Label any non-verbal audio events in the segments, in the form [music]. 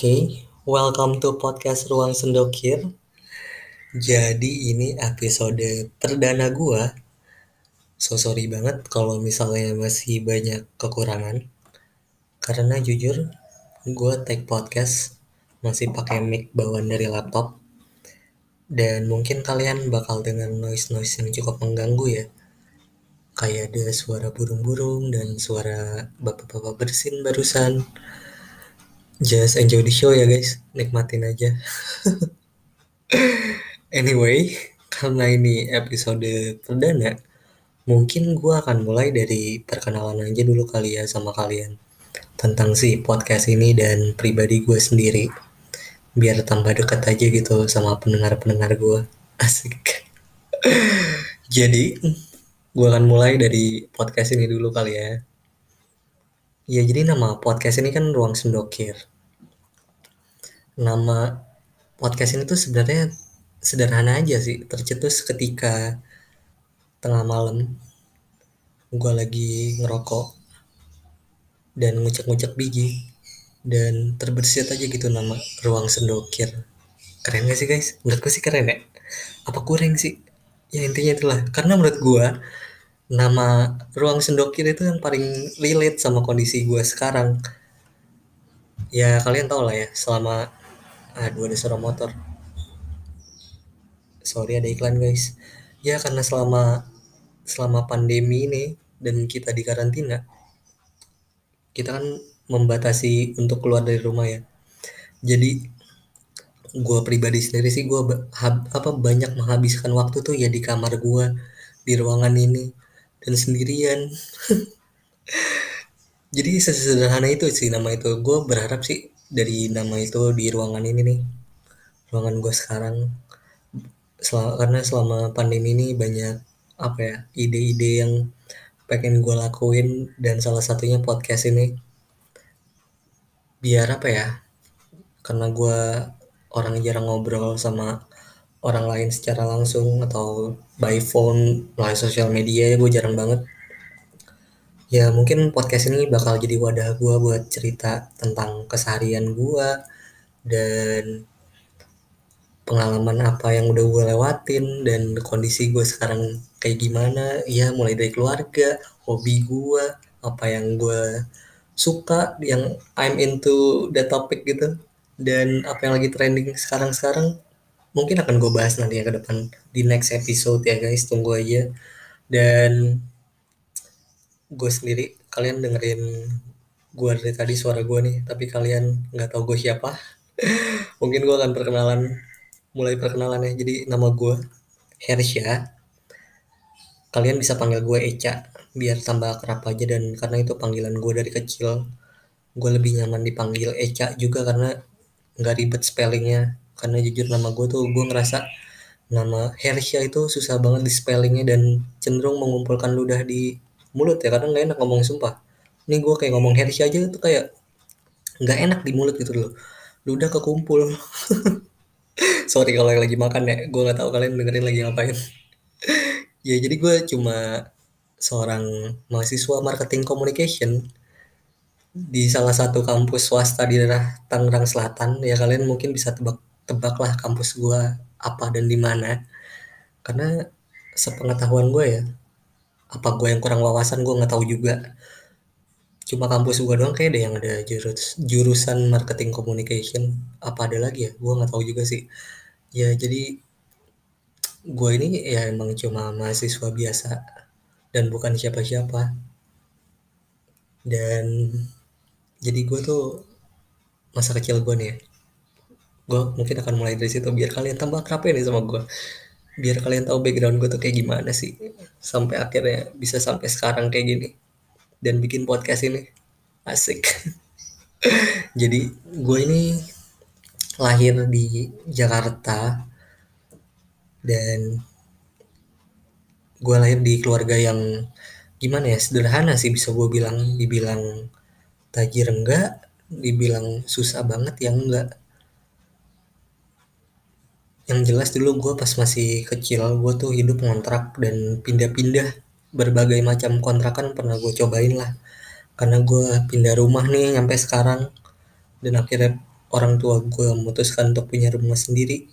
Oke, welcome to podcast Ruang Sendokir. Jadi ini episode perdana gua. So sorry banget kalau misalnya masih banyak kekurangan. Karena jujur, gua take podcast masih pakai mic bawaan dari laptop. Dan mungkin kalian bakal dengan noise-noise yang cukup mengganggu ya. Kayak ada suara burung-burung dan suara bapak-bapak bersin barusan just enjoy the show ya guys. Nikmatin aja. [laughs] Anyway karena ini episode perdana mungkin gue akan mulai dari perkenalan aja dulu kali ya sama kalian tentang si podcast ini dan pribadi gue sendiri. Biar tambah dekat aja gitu sama pendengar-pendengar gue [laughs] asik. Jadi gue akan mulai dari podcast ini dulu kali ya Ya jadi nama podcast ini kan Ruang Sendokir. Nama podcast ini tuh sebenarnya sederhana aja sih, tercetus ketika tengah malam gue lagi ngerokok dan ngucek-ngucek biji dan terbersit aja gitu nama Ruang Sendokir. Keren gak sih guys? Menurut gue sih keren ya. Apa kurang sih? Ya intinya itulah. Karena menurut gue nama ruang sendokir itu yang paling relate sama kondisi gue sekarang. Ya kalian tau lah ya selama aduh ada suara motor. Sorry ada iklan guys. Ya karena selama selama pandemi ini dan kita di karantina kita kan membatasi untuk keluar dari rumah ya. Jadi gue pribadi sendiri sih gue apa banyak menghabiskan waktu tuh ya di kamar gue di ruangan ini dan sendirian. [laughs] Jadi sesederhana itu sih nama itu. Gue berharap sih dari nama itu di ruangan ini nih ruangan gue sekarang. Sel karena selama pandemi ini banyak apa ya ide-ide yang pengen gue lakuin dan salah satunya podcast ini. Biar apa ya karena gue orang jarang ngobrol sama orang lain secara langsung atau by phone melalui sosial media ya gue jarang banget. Ya mungkin podcast ini bakal jadi wadah gue buat cerita tentang keseharian gue dan pengalaman apa yang udah gue lewatin dan kondisi gue sekarang kayak gimana. Ya mulai dari keluarga hobi gue apa yang gue suka yang I'm into the topic gitu dan apa yang lagi trending sekarang-sekarang mungkin akan gue bahas nanti ya ke depan di next episode ya guys. Tunggu aja. Dan gue sendiri kalian dengerin gue dari tadi suara gue nih. Tapi kalian nggak tahu gue siapa. [laughs] Mungkin gue akan perkenalan mulai perkenalan ya. Jadi nama gue Hersya kalian bisa panggil gue Eca biar tambah kerap aja. Dan karena itu panggilan gue dari kecil gue lebih nyaman dipanggil Eca juga karena nggak ribet spellingnya karena jujur nama gue tuh gue ngerasa nama Hersha itu susah banget di spellingnya dan cenderung mengumpulkan ludah di mulut ya kadang nggak enak ngomong sumpah. Ini gue kayak ngomong Hersha aja tuh kayak nggak enak di mulut gitu loh. Ludah kekumpul. [laughs] Sorry kalau lagi makan ya gue nggak tahu kalian dengerin lagi ngapain. [laughs] Ya jadi gue cuma seorang mahasiswa marketing communication di salah satu kampus swasta di daerah Tangerang Selatan. Ya kalian mungkin bisa tebak tebaklah kampus gue apa dan di mana. Karena sepengetahuan gue ya apa gue yang kurang wawasan gue nggak tahu juga. Cuma kampus gue doang kayak ada yang ada jurus jurusan marketing communication. Apa ada lagi ya? Gue nggak tahu juga sih. Ya jadi gue ini ya emang cuma mahasiswa biasa dan bukan siapa-siapa. Dan jadi gue tuh masa kecil gue nih ya gue mungkin akan mulai dari situ biar kalian tambah akrab nih sama gue biar kalian tahu background gue tuh kayak gimana sih sampai akhirnya bisa sampai sekarang kayak gini dan bikin podcast ini. Asik. [laughs] Jadi gue ini lahir di Jakarta dan gue lahir di keluarga yang gimana ya sederhana sih bisa gue bilang. Dibilang tajir enggak dibilang susah banget yang enggak yang jelas dulu gue pas masih kecil gue tuh hidup ngontrak dan pindah-pindah berbagai macam kontrakan pernah gue cobain lah. Karena gue pindah rumah nih sampai sekarang. Dan akhirnya orang tua gue memutuskan untuk punya rumah sendiri.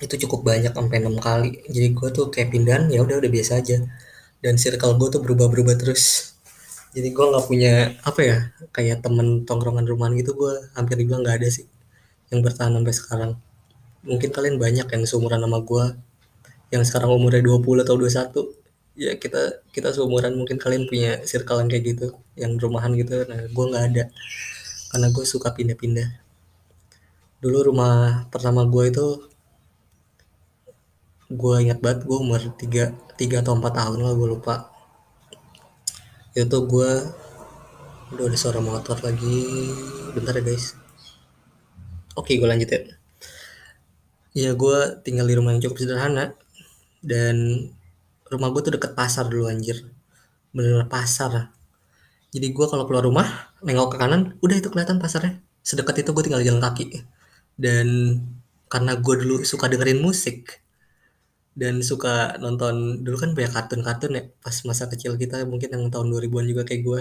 Itu cukup banyak sampai enam kali. Jadi gue tuh kayak pindahan ya udah udah biasa aja. Dan circle gue tuh berubah-berubah terus. Jadi gue nggak punya apa ya kayak temen tongkrongan rumahan gitu gue hampir dibilang nggak ada sih yang bertahan sampai sekarang mungkin kalian banyak yang seumuran sama gue yang sekarang umurnya 20 atau 21 ya kita kita seumuran mungkin kalian punya circle kayak gitu yang rumahan gitu. Nah gue nggak ada karena gue suka pindah-pindah. Dulu rumah pertama gue itu gue ingat banget gue umur 3, 3 atau 4 tahun lah gue lupa. Itu gue udah ada suara motor lagi. Bentar ya guys. Oke gue lanjut ya ya gue tinggal di rumah yang cukup sederhana. Dan rumah gue tuh deket pasar dulu anjir. Bener-bener pasar. Jadi gue kalau keluar rumah nengok ke kanan udah itu kelihatan pasarnya. Sedekat itu gue tinggal jalan kaki. Dan karena gue dulu suka dengerin musik dan suka nonton dulu kan banyak kartun-kartun ya pas masa kecil kita mungkin yang tahun 2000-an juga kayak gue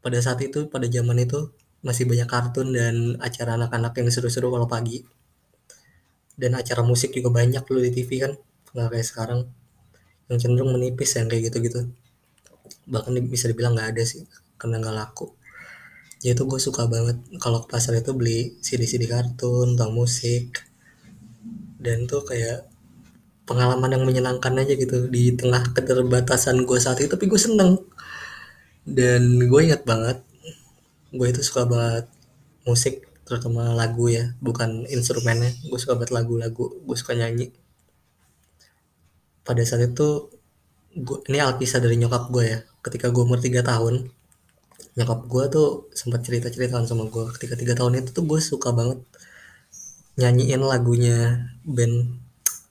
pada saat itu pada zaman itu masih banyak kartun dan acara anak-anak yang seru-seru kalau pagi dan acara musik juga banyak dulu di TV kan. Nggak kayak sekarang. Yang cenderung menipis yang kayak gitu-gitu. Bahkan bisa dibilang nggak ada sih karena nggak laku. Ya itu gue suka banget. Kalau ke pasar itu beli CD-CD kartun tentang musik. Dan tuh kayak pengalaman yang menyenangkan aja gitu di tengah keterbatasan gue saat itu. Tapi gue seneng. Dan gue ingat banget gue itu suka banget musik terutama lagu ya bukan instrumennya. Gue suka banget lagu-lagu gue suka nyanyi. Pada saat itu gua, ini alkisah dari nyokap gue ya. Ketika gue umur 3 tahun nyokap gue tuh sempat cerita ceritaan sama gue ketika tiga tahun itu tuh gue suka banget nyanyiin lagunya band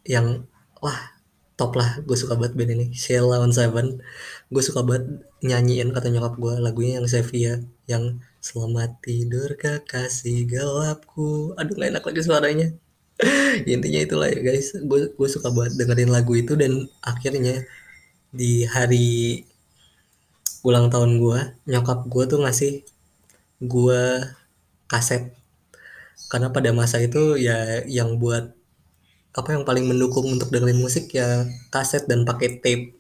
yang wah top lah. Gue suka banget band ini Sheila on Seven. Gue suka banget nyanyiin kata nyokap gue lagunya yang Sevia yang selamat tidur kekasih gelapku. Aduh gak enak lagi suaranya. [laughs] Intinya itulah ya guys. Gue suka banget dengerin lagu itu dan akhirnya di hari ulang tahun gue nyokap gue tuh ngasih gue kaset. Karena pada masa itu ya yang buat apa yang paling mendukung untuk dengerin musik ya kaset dan pakai tape.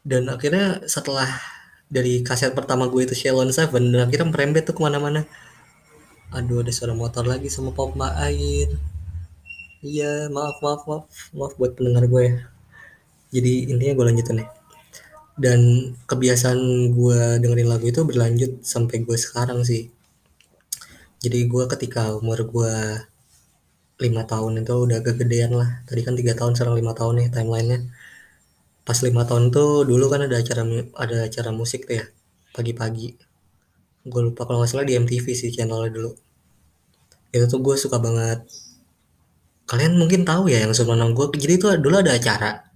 Dan akhirnya setelah dari kaset pertama gue itu Shalon Seven dan akhirnya merembet tuh ke mana-mana. Aduh ada suara motor lagi sama pop air. Iya maaf maaf maaf. Maaf buat pendengar gue. Ya jadi intinya gue lanjutin nih. Dan kebiasaan gue dengerin lagu itu berlanjut sampai gue sekarang sih. Jadi gue ketika umur gue lima tahun itu udah kegedean lah. Tadi kan tiga tahun sekarang lima tahun nih timelinenya pas lima tahun tuh dulu kan ada acara ada acara musik tuh ya pagi-pagi. Gue lupa kalau nggak salah di MTV sih channelnya dulu. Itu tuh gue suka banget. Kalian mungkin tahu ya yang sebenarnya gue jadi itu dulu ada acara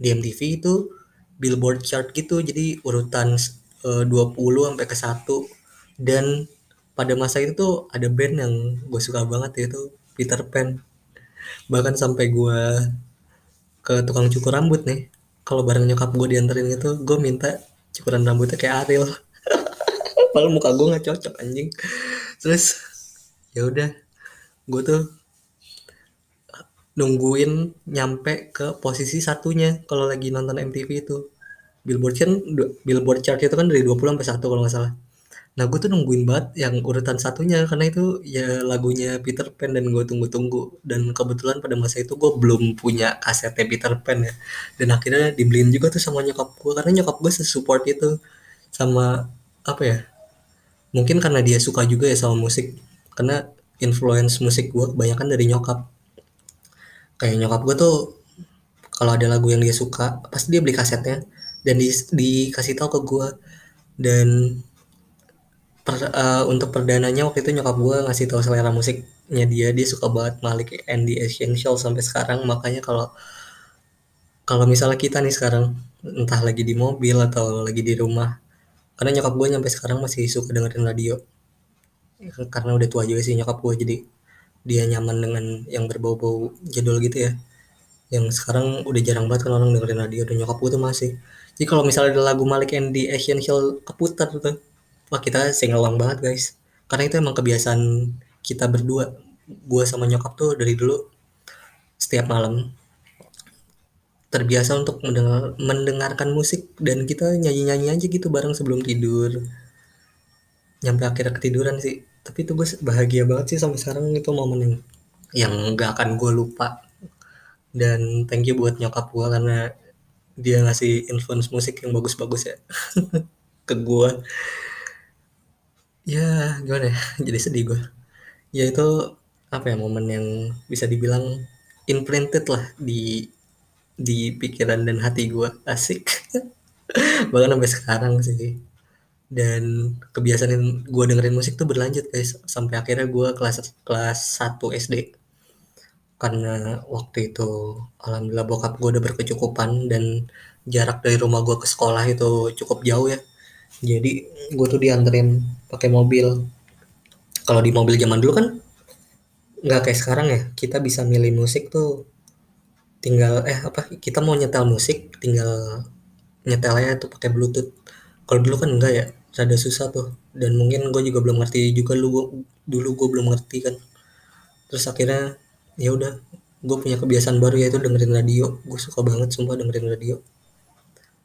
di MTV itu billboard chart gitu. Jadi urutan e, 20 sampai ke satu. Dan pada masa itu tuh ada band yang gue suka banget yaitu Peter Pan. Bahkan sampai gue ke tukang cukur rambut nih kalau bareng nyokap gue dianterin itu gue minta cukuran rambutnya kayak Ariel. [laughs] Padahal muka gue nggak cocok anjing. Terus ya udah gue tuh nungguin nyampe ke posisi satunya kalau lagi nonton MTV itu. Billboard kan Billboard chart itu kan dari 20 sampai 1 kalau nggak salah nah gue tuh nungguin banget yang urutan satunya karena itu ya lagunya Peter Pan dan gue tunggu-tunggu dan kebetulan pada masa itu gue belum punya kasetnya Peter Pan ya. Dan akhirnya dibeliin juga tuh sama nyokap gue karena nyokap gue sesupport itu sama apa ya mungkin karena dia suka juga ya sama musik. Karena influence musik gue kebanyakan dari nyokap. Kayak nyokap gue tuh kalau ada lagu yang dia suka pasti dia beli kasetnya. Dan di, dikasih tahu ke gue dan per, uh, untuk perdananya waktu itu nyokap gue ngasih tahu selera musiknya dia dia suka banget Malik and the Essential sampai sekarang. Makanya kalau kalau misalnya kita nih sekarang entah lagi di mobil atau lagi di rumah karena nyokap gue nyampe sekarang masih suka dengerin radio. Karena udah tua juga sih nyokap gue jadi dia nyaman dengan yang berbau-bau jadul gitu ya. Yang sekarang udah jarang banget kan orang dengerin radio dan nyokap gue tuh masih. Jadi kalau misalnya ada lagu Malik and the Essential keputar tuh wah kita singalong banget guys. Karena itu emang kebiasaan kita berdua. Gue sama nyokap tuh dari dulu setiap malam terbiasa untuk mendengar, mendengarkan musik dan kita nyanyi-nyanyi aja gitu bareng sebelum tidur. Nyampe akhirnya ketiduran sih. Tapi itu gue bahagia banget sih sampai sekarang itu momen yang yang gak akan gue lupa. Dan thank you buat nyokap gue karena dia ngasih influence musik yang bagus-bagus ya [laughs] ke gue ya gimana ya? [laughs] Jadi sedih gue ya itu apa ya momen yang bisa dibilang imprinted lah di di pikiran dan hati gue asik. [laughs] Bahkan sampai sekarang sih. Dan kebiasaan gue dengerin musik tuh berlanjut guys. Sampai akhirnya gue kelas kelas 1 SD karena waktu itu alhamdulillah bokap gue udah berkecukupan dan jarak dari rumah gue ke sekolah itu cukup jauh ya jadi gue tuh dianterin pakai mobil. Kalau di mobil zaman dulu kan nggak kayak sekarang ya. Kita bisa milih musik tuh. Tinggal eh apa kita mau nyetel musik tinggal nyetelnya tuh pakai bluetooth. Kalau dulu kan enggak ya rada susah tuh. Dan mungkin gue juga belum ngerti juga lu dulu gue belum ngerti kan. Terus akhirnya ya udah gue punya kebiasaan baru yaitu dengerin radio. Gue suka banget sumpah dengerin radio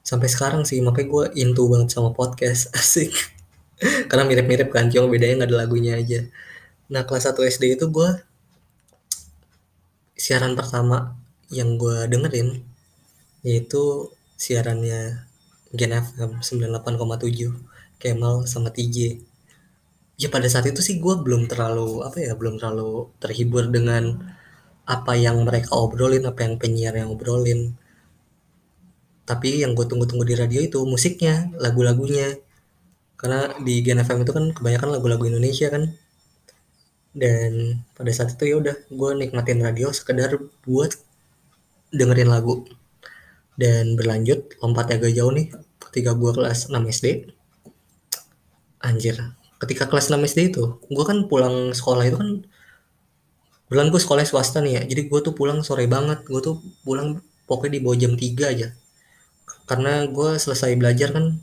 sampai sekarang sih makanya gue into banget sama podcast [laughs] asik. Karena mirip-mirip kan cuma bedanya nggak ada lagunya aja. Nah kelas 1 SD itu gue siaran pertama yang gue dengerin yaitu siarannya Gen FM 98,7 Kemal sama TJ ya pada saat itu sih gue belum terlalu apa ya belum terlalu terhibur dengan apa yang mereka obrolin apa yang penyiar yang obrolin tapi yang gue tunggu-tunggu di radio itu musiknya lagu-lagunya. Karena di Gen FM itu kan kebanyakan lagu-lagu Indonesia kan. Dan pada saat itu ya udah gue nikmatin radio sekedar buat dengerin lagu. Dan berlanjut lompat agak jauh nih ketika gue kelas 6 SD anjir ketika kelas 6 SD itu gue kan pulang sekolah itu kan bulan gue sekolah swasta nih ya. Jadi gue tuh pulang sore banget gue tuh pulang pokoknya di bawah jam 3 aja karena gue selesai belajar kan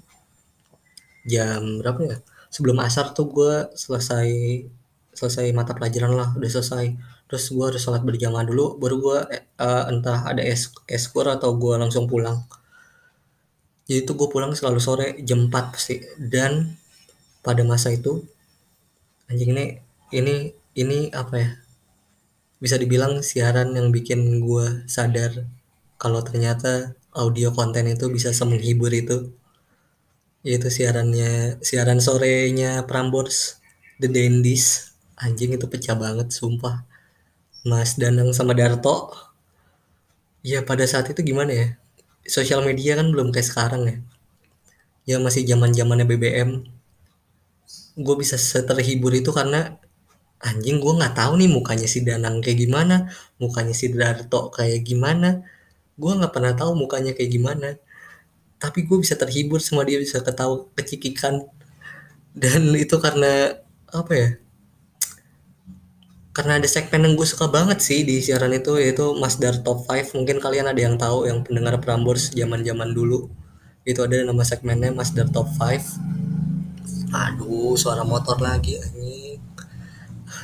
jam berapa ya? Sebelum asar tuh gue selesai selesai mata pelajaran lah udah selesai. Terus gue harus sholat berjamaah dulu baru gue uh, entah ada es eskur atau gue langsung pulang. Jadi tuh gue pulang selalu sore jam 4 pasti. Dan pada masa itu anjing ini ini ini apa ya? Bisa dibilang siaran yang bikin gue sadar kalau ternyata audio konten itu bisa semenghibur itu. Yaitu siarannya siaran sorenya Prambors The Dandies. Anjing itu pecah banget sumpah. Mas Danang sama Darto. Ya pada saat itu gimana ya? Sosial media kan belum kayak sekarang ya. Ya masih zaman zamannya BBM gue bisa terhibur itu karena anjing gue nggak tahu nih mukanya si Danang kayak gimana mukanya si Darto kayak gimana gue nggak pernah tahu mukanya kayak gimana. Tapi gue bisa terhibur sama dia bisa ketawa kecikikan dan itu karena apa ya karena ada segmen yang gue suka banget sih di siaran itu yaitu Mas Dar Top 5 mungkin kalian ada yang tahu yang pendengar Prambors zaman zaman dulu. Itu ada nama segmennya Mas Dar Top 5 aduh suara motor lagi anjing.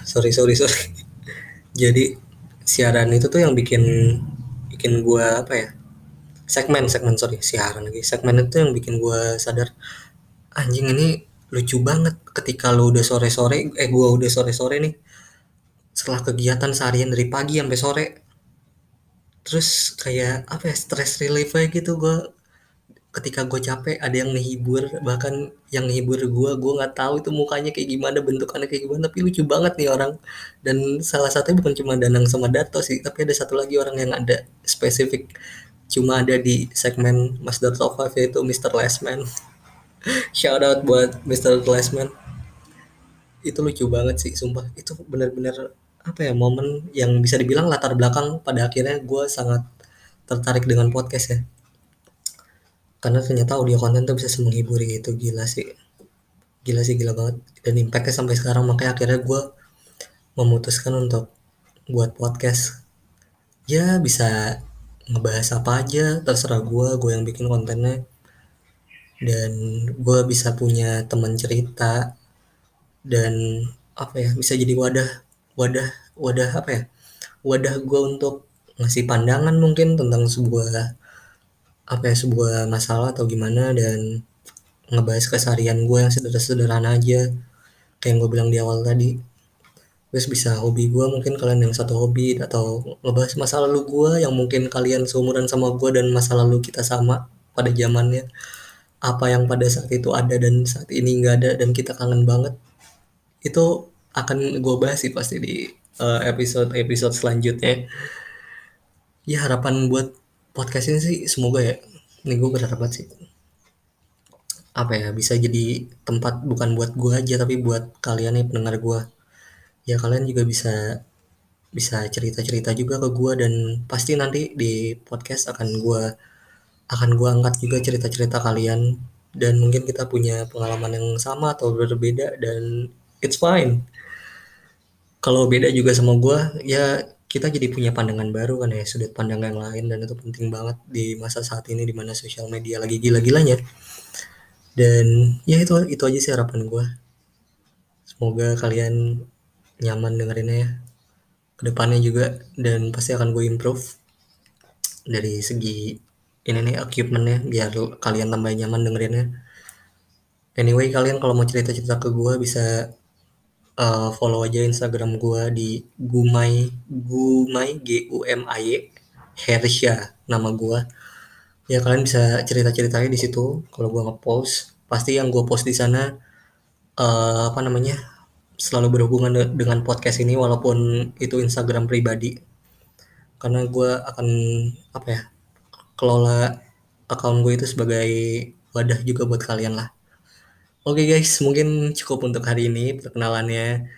Sorry sorry sorry. [laughs] Jadi siaran itu tuh yang bikin bikin gue apa ya segmen segmen sorry siaran lagi. Segmen itu yang bikin gue sadar anjing ini lucu banget ketika lo udah sore sore eh gue udah sore sore nih setelah kegiatan seharian dari pagi sampai sore. Terus kayak apa ya stress relief aja gitu gue ketika gue capek ada yang menghibur bahkan yang menghibur gue gue nggak tahu itu mukanya kayak gimana bentukannya kayak gimana tapi lucu banget nih orang dan salah satunya bukan cuma Danang sama Dato sih tapi ada satu lagi orang yang ada spesifik cuma ada di segmen Mas Dato Five yaitu Mr. Lesman [laughs] shout out buat Mr. Lesman itu lucu banget sih sumpah itu benar-benar apa ya momen yang bisa dibilang latar belakang pada akhirnya gue sangat tertarik dengan podcast ya karena ternyata audio konten tuh bisa menghibur gitu. Gila sih. Gila sih gila banget. Dan impactnya sampai sekarang. Makanya akhirnya gue memutuskan untuk buat podcast. Ya bisa ngebahas apa aja. Terserah gue gue yang bikin kontennya. Dan gue bisa punya teman cerita. Dan apa ya bisa jadi wadah wadah wadah apa ya? Wadah gue untuk ngasih pandangan mungkin tentang sebuah apa ya sebuah masalah atau gimana dan ngebahas keseharian gue yang sederhana aja. Kayak yang gue bilang di awal tadi. Terus bisa hobi gue mungkin kalian yang satu hobi atau ngebahas masa lalu gue yang mungkin kalian seumuran sama gue dan masa lalu kita sama pada zamannya. Apa yang pada saat itu ada dan saat ini nggak ada dan kita kangen banget. Itu akan gue bahas sih pasti di uh, episode episode selanjutnya. Ya harapan buat podcast ini sih semoga ya. Ini gue berharap banget sih. Apa ya bisa jadi tempat bukan buat gue aja tapi buat kalian nih pendengar gue ya kalian juga bisa bisa cerita-cerita juga ke gue dan pasti nanti di podcast akan gue akan gue angkat juga cerita-cerita kalian. Dan mungkin kita punya pengalaman yang sama atau berbeda dan it's fine. Kalau beda juga sama gue ya kita jadi punya pandangan baru kan ya sudut pandang yang lain dan itu penting banget di masa saat ini di mana sosial media lagi gila-gilanya. Dan ya itu itu aja sih harapan gue semoga kalian nyaman dengerinnya ya ke depannya juga dan pasti akan gue improve dari segi ini nih equipmentnya biar kalian tambah nyaman dengerinnya. Anyway kalian kalau mau cerita-cerita ke gue bisa uh, follow aja instagram gue di gumai gumai g u m a y Hersya nama gue ya kalian bisa cerita-ceritanya di situ kalau gue ngepost. Pasti yang gue post di sana uh, apa namanya selalu berhubungan dengan podcast ini walaupun itu Instagram pribadi. Karena gue akan apa ya kelola akun gue itu sebagai wadah juga buat kalian lah oke guys mungkin cukup untuk hari ini perkenalannya.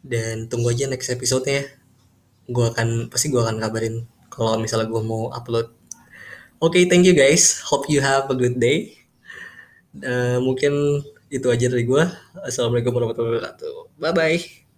Dan tunggu aja next episode nya gue akan pasti gue akan kabarin kalau misalnya gue mau upload. Oke okay, thank you guys. Hope you have a good day. Uh, mungkin itu aja dari gue assalamualaikum warahmatullahi wabarakatuh. Bye bye